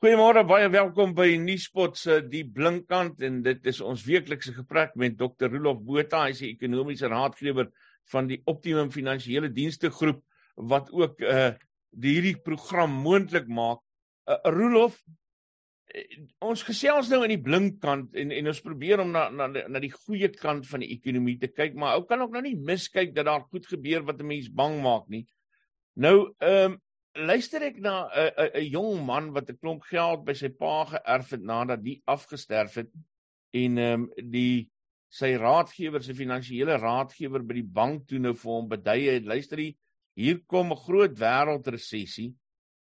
Goeiemôre, baie welkom by Nuuspot se Die Blinkkant en dit is ons weeklikse gesprek met Dr. Rolof Botha, hy is die ekonomiese raadgewer van die Optimum Finansiële Dienste Groep wat ook uh die hierdie program moontlik maak. Uh, Rolof, uh, ons gesels nou in die blinkkant en en ons probeer om na na na die goeie kant van die ekonomie te kyk, maar ou kan ook nou nie miskyk dat daar goed gebeur wat 'n mens bang maak nie. Nou, ehm um, luister ek na 'n jong man wat 'n klomp geld by sy pa geërf het nadat die afgesterf het en ehm um, die sy raadgewer, sy finansiële raadgewer by die bank toe nou vir hom beduie het, luister jy, hier kom 'n groot wêreldresessie.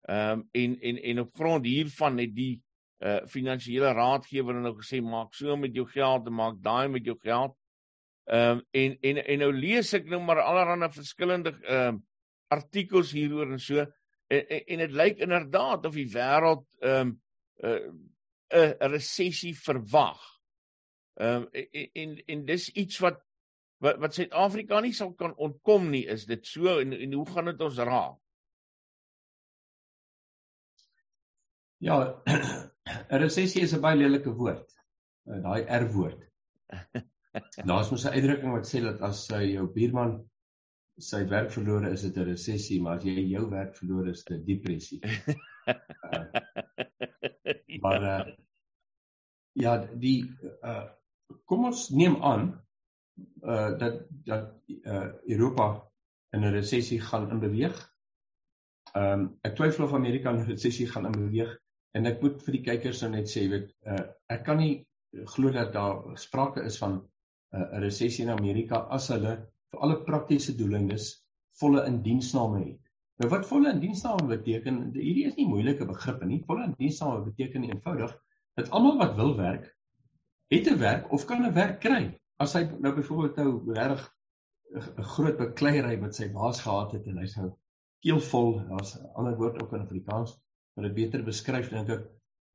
Ehm um, en en en op grond hiervan het die uh finansiële raadgewer nou gesê maak so met jou geld en maak daai met jou geld. Ehm um, en en en nou lees ek nou maar allerlei verskillende ehm um, artikels hieroor en so en en dit lyk inderdaad of die wêreld ehm um, 'n uh, 'n resessie verwag. Ehm um, en, en en dis iets wat wat, wat Suid-Afrika nie sal kan ontkom nie, is dit so en, en hoe gaan dit ons raak? Ja, 'n resessie is 'n baie lelike woord. Uh, Daai R-woord. Daar's mos 'n uitdrukking wat sê dat as jy jou buurman sy werk verloor is dit 'n resessie, maar as jy jou werk verloor is dit 'n depressie. uh, maar uh, ja, die uh, kom ons neem aan uh, dat dat uh, Europa in 'n resessie gaan inbeweeg. Ehm um, ek twyfel of Amerika in 'n resessie gaan inbeweeg en ek moet vir die kykers nou net sê, weet, uh, ek kan nie glo dat daar sprake is van 'n uh, resessie in Amerika as hulle vir alle praktiese doeleindes volle indiensname het. Nou wat volle indiensname beteken, hierdie is nie moeilike begrippe nie. Volle indiensname beteken eenvoudig dat almal wat wil werk, het 'n werk of kan 'n werk kry. As hy nou byvoorbeeld nou regtig 'n groot bekleierery met sy baas gehad het en hy sou keelvol, daar's 'n ander woord ook in Afrikaans wat dit beter beskryf dink ek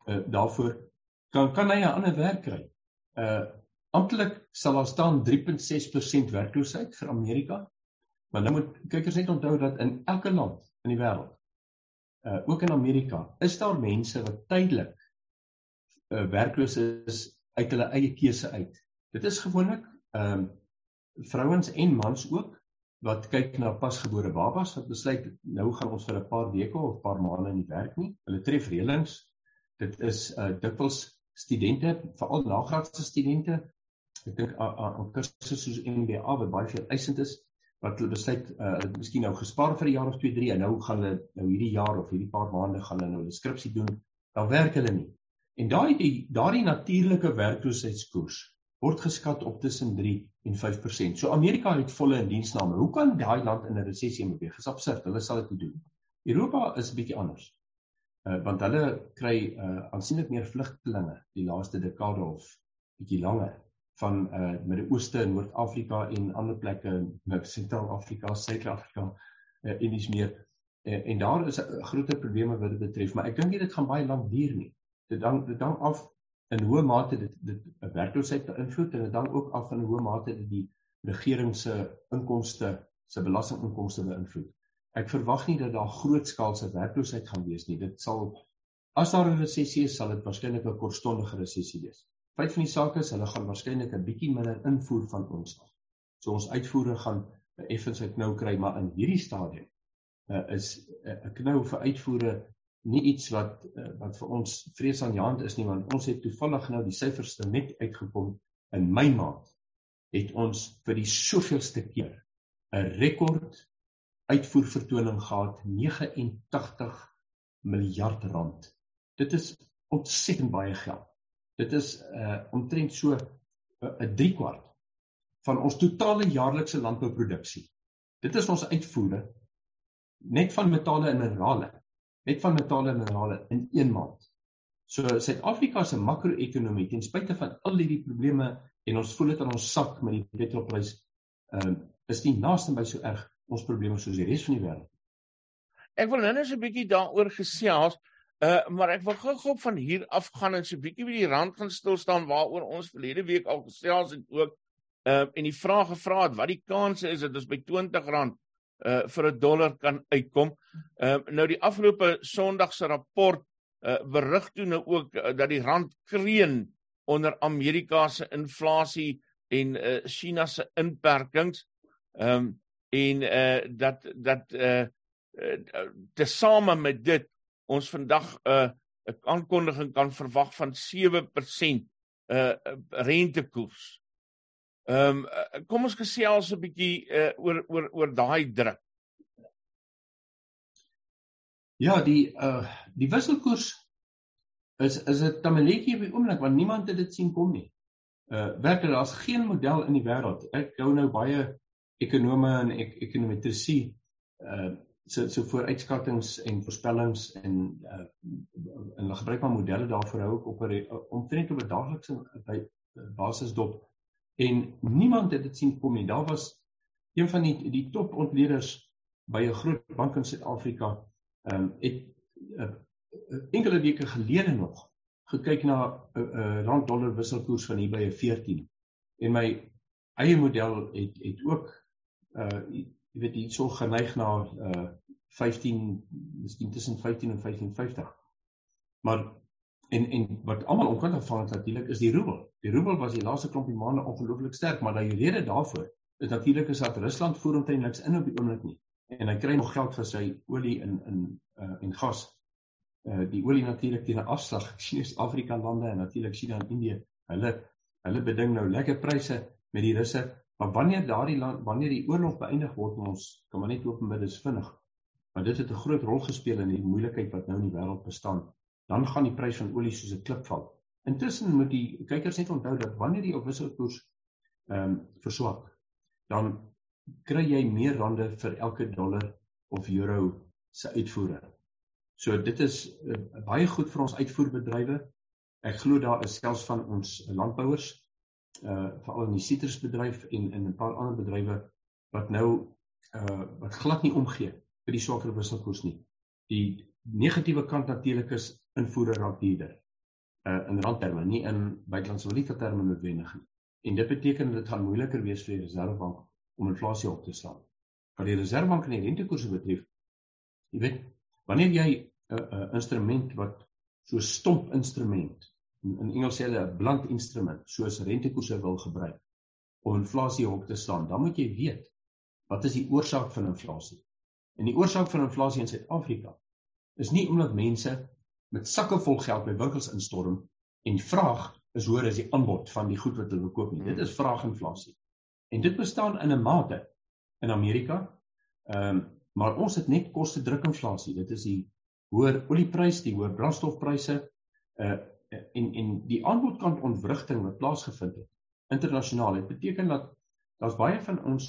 uh, daarvoor kan kan hy 'n ander werk kry. Uh Amptelik sal daar staan 3.6% werkloosheid vir Amerika. Maar nou moet kykers net onthou dat in elke land in die wêreld, uh ook in Amerika, is daar mense wat tydelik uh werkloos is uit hulle eie keuse uit. Dit is gewoonlik ehm um, vrouens en mans ook wat kyk na pasgebore babas wat besluit nou gaan ons vir 'n paar weke of paar maande in die werk nie. Hulle tref reëlings. Dit is uh dikwels studente, veral nagraadse studente ek dink aan kursusse soos MBA wat baie veel eisend is wat hulle besluit uh miskien nou gespaar vir 'n jaar of 2 3 en nou gaan hulle nou hierdie jaar of hierdie paar maande gaan hulle nou 'n skripsie doen dan werk hulle nie en daai die daardie natuurlike werkloosheidskoers word geskat op tussen 3 en 5%. So Amerika het volle indiensname. Hoe kan daai land in 'n resessie beweeg? Dis absurd. Hulle sal dit doen. Europa is bietjie anders. Uh want hulle kry uh aansienlik meer vlugtelinge die laaste dekade of bietjie langer van uh Midde-Ooste en Noord-Afrika en ander plekke in Sentraal-Afrika, Suid-Afrika uh, en dis meer uh, en daar is 'n groter probleme wat dit betref, maar ek dink dit gaan baie lank duur nie. Dit dan dit dan af in hoe mate dit dit werkloosheid beïnvloed en dit dan ook af in hoe mate dit die regering se inkomste, se belastinginkomste beïnvloed. Ek verwag nie dat daar grootskaalse werkloosheid gaan wees nie. Dit sal as daar 'n resessie is, sal dit waarskynlik 'n kortstondige resessie wees. Feit van die saak is hulle gaan waarskynlik 'n bietjie minder invoer van ons af. So ons uitvoere gaan effens 'n knou kry, maar in hierdie stadium uh, is eh, 'n uh, knou vir uitvoere nie iets wat uh, wat vir ons vrees aan die hand is nie, want ons het toevallig nou die syfers net uitgekom in Mei maand het ons vir die soveelste keer 'n rekord uitvoer vertoning gehad 89 miljard rand. Dit is ontsettend baie geld. Dit is uh omtrent so 'n uh, 3 kwart van ons totale jaarlikse landbouproduksie. Dit is ons uitvoere net van metale en minerale. Net van metale en minerale in 1 maand. So Suid-Afrika se makro-ekonomie ten spyte van al hierdie probleme en ons voel dit aan ons sak met die petrolprys, ehm uh, is nie naaste by so erg ons probleme soos die res van die wêreld. Ek wil nou net 'n bietjie daaroor gesels. Uh maar ek wil gou-gou van hier af gaan en so 'n bietjie by die rand gaan stil staan waaroor ons verlede week al gesels het ook uh en die vraag gevra het wat die kanse is dat ons by R20 uh vir 'n dollar kan uitkom. Uh nou die afgelope Sondag se rapport uh, berig toe nou ook uh, dat die rand kreun onder Amerika se inflasie en uh, China se inperkings. Ehm um, en uh dat dat uh, uh tesame met dit ons vandag 'n uh, 'n aankondiging kan verwag van 7% uh rentekoers. Ehm um, kom ons gesels 'n bietjie uh oor oor oor daai druk. Ja, die uh die wisselkoers is is 'n tamaletjie op die oomblik want niemand het dit sien kom nie. Uh werklik daar's geen model in die wêreld. Ek hou nou baie ekonome en ek ekonometrisie uh so so vooruitskattinge en voorspellings en uh en hulle gebruik maar modelle daarvoor hou ek op 'n omtrent op 'n daaglikse by basis dop en niemand het dit sien kom nie. Daar was een van die die top ontleeders by 'n groot bank in Suid-Afrika ehm um, het uh, enkele weke gelede nog gekyk na 'n uh, uh, rand dollar wisselkoers van hier by 'n 14 en my eie model het het ook uh jy weet hierso geneig na uh 15 miskien tussen 15 en 1550. Maar en en wat almal omkant afhang het natuurlik is die roebel. Die roebel was die laaste klompie maande ongelooflik sterk, maar daai rede daarvoor is natuurlik is dat Rusland voer omtrent niks in op die oomblik nie. En hy kry nog geld vir sy olie in in uh en gas. Uh die olie natuurlik teen 'n afslag. China, Afrika lande en natuurlik China en Indië. Hulle hulle beding nou lekker pryse met die Russe Maar wanneer daardie land wanneer die oorlog beëindig word en ons kan maar net openbid is vinnig. Maar dit het 'n groot rol gespeel in die moeilikheid wat nou in die wêreld bestaan. Dan gaan die prys van olie soos 'n klip val. Intussen moet die kykers net onthou dat wanneer die wisselkoers ehm um, verswak, dan kry jy meer rande vir elke dollar of euro se uitvoere. So dit is uh, baie goed vir ons uitvoerbedrywe. Ek glo daar is selfs van ons landbouers uh veral in die sitrusbedryf en in 'n paar ander bedrywe wat nou uh wat glad nie omgee vir die swakker wisselkoers nie. Die negatiewe kant natuurlik is invoere raak duurder. Uh in randterme, nie in buitelandse valuta terme noodwendig nie. En dit beteken dit gaan moeiliker wees vir die Reserwebank om inflasie op te slaan. Wat die Reserwebank en die rentekoerse betref, jy weet, wanneer jy 'n uh, uh, instrument wat so stomp instrument in Engels sê hulle 'n blunt instrument soos rentekoerse wil gebruik om inflasie hok te slaan, dan moet jy weet wat is die oorsaak van inflasie. En die oorsaak van inflasie in Suid-Afrika is nie omdat mense met sakke vol geld by winkels instorm en vraag is hoër as die aanbod van die goed wat hulle koop nie. Dit is vraaginflasie. En dit bestaan in 'n mate in Amerika. Ehm um, maar ons het net koste druk inflasie. Dit is die hoër oliepryse, die hoër brandstofpryse, uh en en die aanbodkant ontwrigting wat plaasgevind het internasionaal het beteken dat daar's baie van ons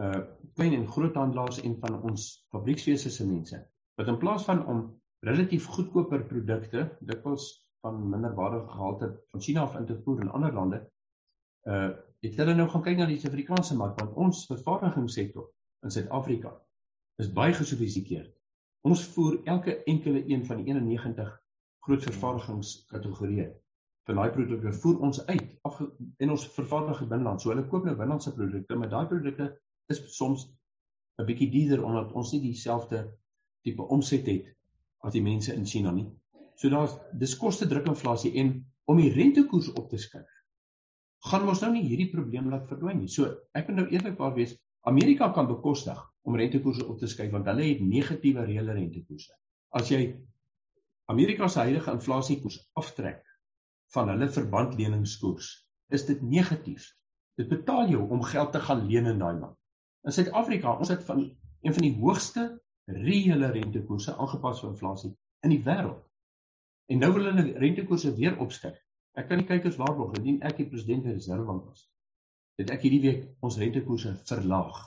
uh klein en groothandelaars en van ons fabriekswese se mense wat in plaas van om relatief goedkoper produkte dikwels van minderwaardige gehalte van China af in te voer in ander lande uh het hulle nou gaan kyk na die Suid-Afrikaanse mark want ons vervaardigingssektor in Suid-Afrika is baie gesofistikeerd. Ons voer elke enkele een van die 91 groot vervaardigingskategorieë. Vir daai produkte voer ons uit af en ons vervaardig binneland. So hulle koop nou binnelandse produkte, maar daai produkte is soms 'n bietjie duurder omdat ons nie dieselfde tipe omset het as die mense in China nie. So daar's dis koste druk inflasie en om die rentekoers op te skuif. Gaan ons nou nie hierdie probleem laat verdwyn nie. So ek moet nou eerlikwaar wees, Amerika kan bekostig om rentekoerse op te skuif want hulle het negatiewe reële rentekoerse. As jy Amerika se huidige inflasiekoers aftrek van hulle verbandleningskoers, is dit negatief. Dit betaal jou om geld te gaan leen in daai land. In Suid-Afrika, ons het van een van die hoogste reële rentekoerse aangepas vir inflasie in die wêreld. En nou wil hulle rentekoerse weer opskuif. Ek kan nie kykers waarborg indien ek die president van die Reservebank was. Dit ek hierdie week ons rentekoerse verlaag.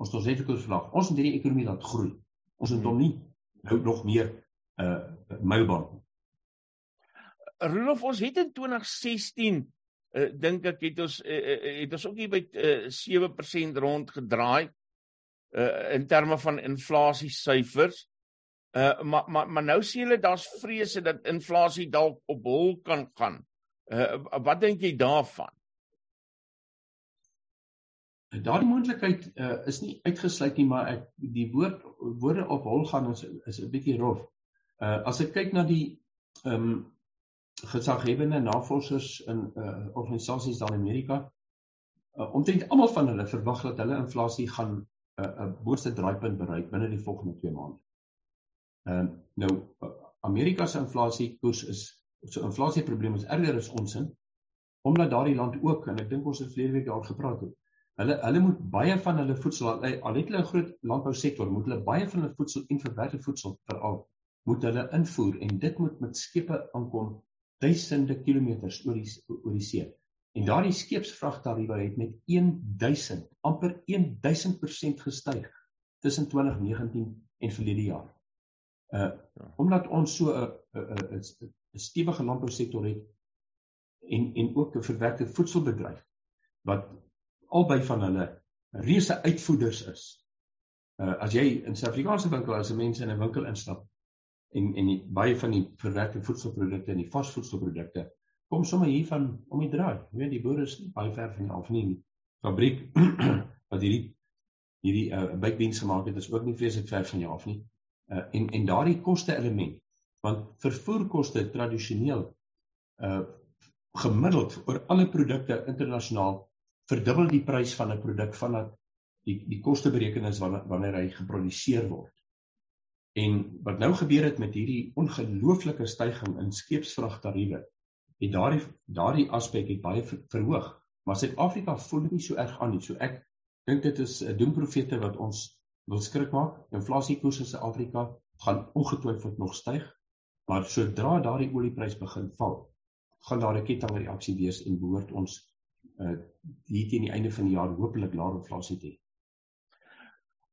Ons ons rentekoerse verlaag. Ons moet hierdie ekonomie laat groei. Ons moet hom nie nou nog meer uh mobile. Rolof ons het in 2016 uh, dink ek het ons uh, uh, het ons ook hier by uh, 7% rond gedraai uh in terme van inflasie syfers. Uh maar maar maar nou sien hulle daar's vrese dat inflasie dalk op hol kan gaan. Uh wat dink jy daarvan? Daardie moontlikheid uh, is nie uitgesluit nie, maar ek die woord woorde op hol gaan is is 'n bietjie rof. Uh as ek kyk na die ehm um, gesaghebende navorsers in uh, organisasies daar in Amerika uh, omtrent almal van hulle verwag dat hulle inflasie gaan 'n uh, 'n boonste draaipunt bereik binne die volgende 2 maande. Ehm uh, nou uh, Amerika se inflasiekoers is so inflasieprobleem is erger as ons in omdat daardie land ook en ek dink ons het verlede week daar gepraat het. Hulle hulle moet baie van hulle voedsel al het hulle 'n groot landbousektor, moet hulle baie van hulle voedsel en verwerkte voedsel veral moet hulle invoer en dit moet met skepe aankom duisende kilometers oor die oor die see. En daardie skeepsvragtariewe het met 1000 amper 1000% gestyg tussen 2019 en verlede jaar. Uh omdat ons so 'n 'n 'n stewige landbousektor het en en ook 'n verwerkte voedselbedryf wat albei van hulle reuse uitvoerders is. Uh as jy in Suid-Afrikaanse winkel as 'n mens in 'n winkel instap en en die, baie van die verwerkte voedselprodukte en die varsvoedselprodukte kom sommer hier van om die draai. Jy weet die boere is baie ver van af nie. Die fabriek wat hierdie hierdie uh, baked beans gemaak het is ook nie vreeslik ver van jou af nie. Uh en en daardie koste element want vervoerkoste tradisioneel uh gemiddeld oor alle produkte internasionaal verdubbel die prys van 'n produk vandat die die koste bereken is wanneer wanneer hy geproduseer word. En wat nou gebeur het met hierdie ongelooflike stygings in skeepsvragtariewe, het daardie daardie aspek het baie verhoog, maar Suid-Afrika voel dit nie so erg aan nie. So ek dink dit is 'n doemprofete wat ons wil skrik maak. Inflasiekoerse in Suid-Afrika gaan ongetwyfeld nog styg, maar sodra daardie olieprys begin val, gaan daar 'n kettingreaksie wees en behoort ons uh hier teen die einde van die jaar hopelik laer inflasie te hê.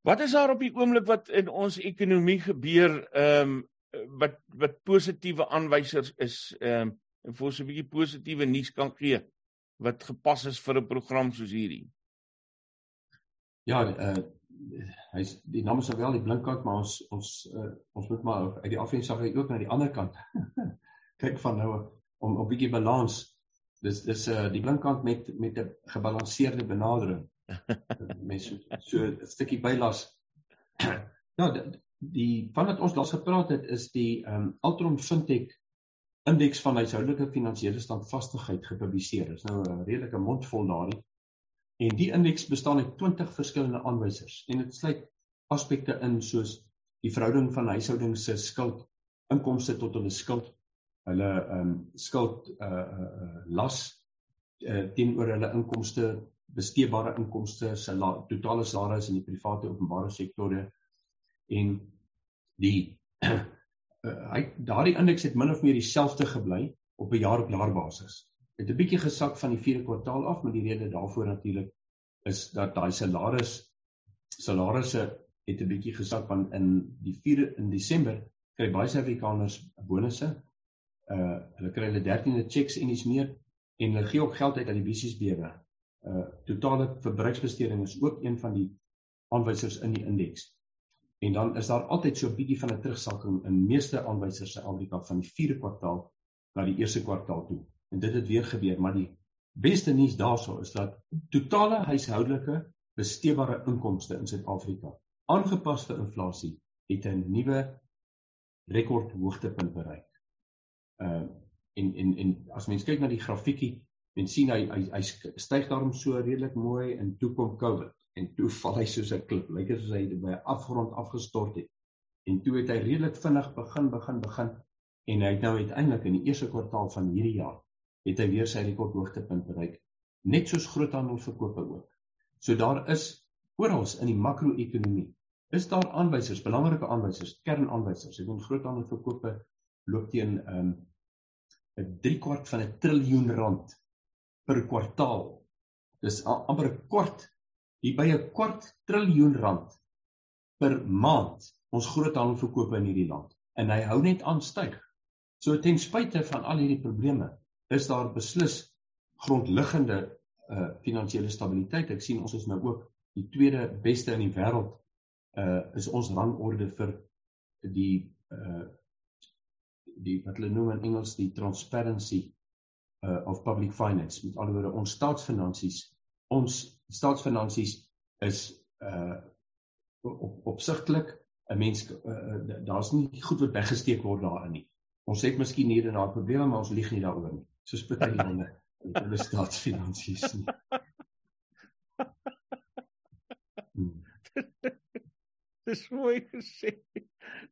Wat is daar op die oomblik wat in ons ekonomie gebeur ehm um, wat wat positiewe aanwysers is ehm um, en vir ons 'n bietjie positiewe nuus kan gee wat gepas is vir 'n program soos hierdie? Ja, uh hy's die naam is wel die blinkkant maar ons ons uh, ons moet maar uit die afhensig ook na die ander kant kyk van nou om 'n bietjie balans. Dis dis uh die blinkkant met met 'n gebalanseerde benadering mense so 'n stukkie bylas. Ja, die, die vandat ons daar gepraat het is die ehm um, Altron Fintech indeks van huishoudelike finansiële standvastigheid gepubliseer. Dit is nou 'n redelike mondvol daarin. En die indeks bestaan uit 20 verskillende aanwysers en dit sluit aspekte in soos die verhouding van huishoudings se skuld inkomste tot hulle skuld, hulle ehm um, skuld uh uh, uh las uh, teenoor hulle inkomste besteedbare inkomste, sala, totale salaris in die private openbare sektore en die uh, hy daardie indeks het min of meer dieselfde gebly op 'n jaar op jaar basis. Het 'n bietjie gesak van die 4de kwartaal af, maar die rede daarvoor natuurlik is dat daai salaris salarisse het 'n bietjie gesak want in die 4 in Desember kry baie Suid-Afrikaners bonusse. Uh hulle kry hulle 13de checks en iets meer en hulle gee ook geld uit aan die besighede uh totale verbruiksbesteding is ook een van die aanwysers in die indeks. En dan is daar altyd so 'n bietjie van 'n terugsakking in meeste aanwysers se Afrika van die 4de kwartaal na die 1ste kwartaal toe. En dit het weer gebeur, maar die beste nuus daaroor is dat totale huishoudelike besteedbare inkomste in Suid-Afrika aangepas vir inflasie het 'n nuwe rekord hoogtepunt bereik. Uh en en en as mens kyk na die grafiekie Mens sien hy hy, hy styg daarom so redelik mooi en toe kom Covid en toe val hy soos 'n klip. Lyk asof hy by 'n afgrond afgestort het. En toe het hy redelik vinnig begin begin begin en hy het nou uiteindelik in die eerste kwartaal van hierdie jaar het hy weer sy rekordhoogtepunt bereik. Net soos groothandelverkope ook. So daar is oral in die makro-ekonomie is daar aanwysers, belangrike aanwysers, kernaanwysers. Ek bedoel groothandelverkope loop teen 'n um, 'n 3 kwart van 'n triljoen rand per kwartaal. Dis amper 'n kwart hier by 'n kwart triljoen rand per maand ons groothandelverkope in hierdie land en hy hou net aan styg. So ten spyte van al hierdie probleme is daar beslis grondliggende uh finansiële stabiliteit. Ek sien ons is nou ook die tweede beste in die wêreld uh is ons rangorde vir die uh die wat hulle noem in Engels die transparency uh, of public finance met ander woorde ons staatsfinansies ons staatsfinansies is uh op opsigtelik 'n mens uh, daar's nie goed wat weggesteek word daarin nie ons het miskien hier en daar probleme, maar ons lieg nie daaroor nie. Soos baie lande met hulle staatsfinansies nie. Hmm. Dis mooi gesê.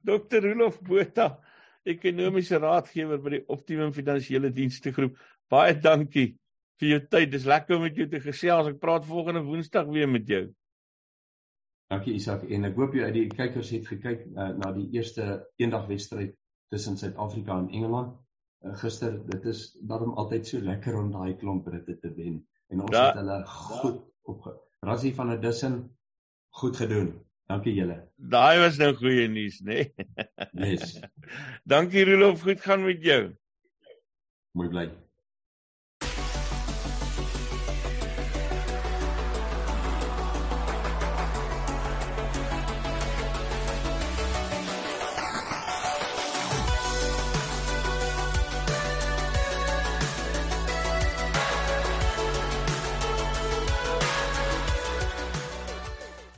Dr. Rolof Botha, ekonomiese raadgewer by die Optimum Finansiële Dienste Groep. Baie dankie vir jou tyd. Dis lekker om met jou te gesels. Ek praat volgende Woensdag weer met jou. Dankie Isak en ek hoop jy uit die kykers het gekyk uh, na die eerste eendagwedstryd tussen Suid-Afrika en Engeland. Uh, gister, dit is daarom altyd so lekker om daai klomp Britte te wen en ons da, het hulle goed op Rassie van der Dussen goed gedoen. Dankie julle. Daai was nou goeie nuus, né? Nee? Yes. Dankie Rolof, goed gaan met jou. Mooi bly.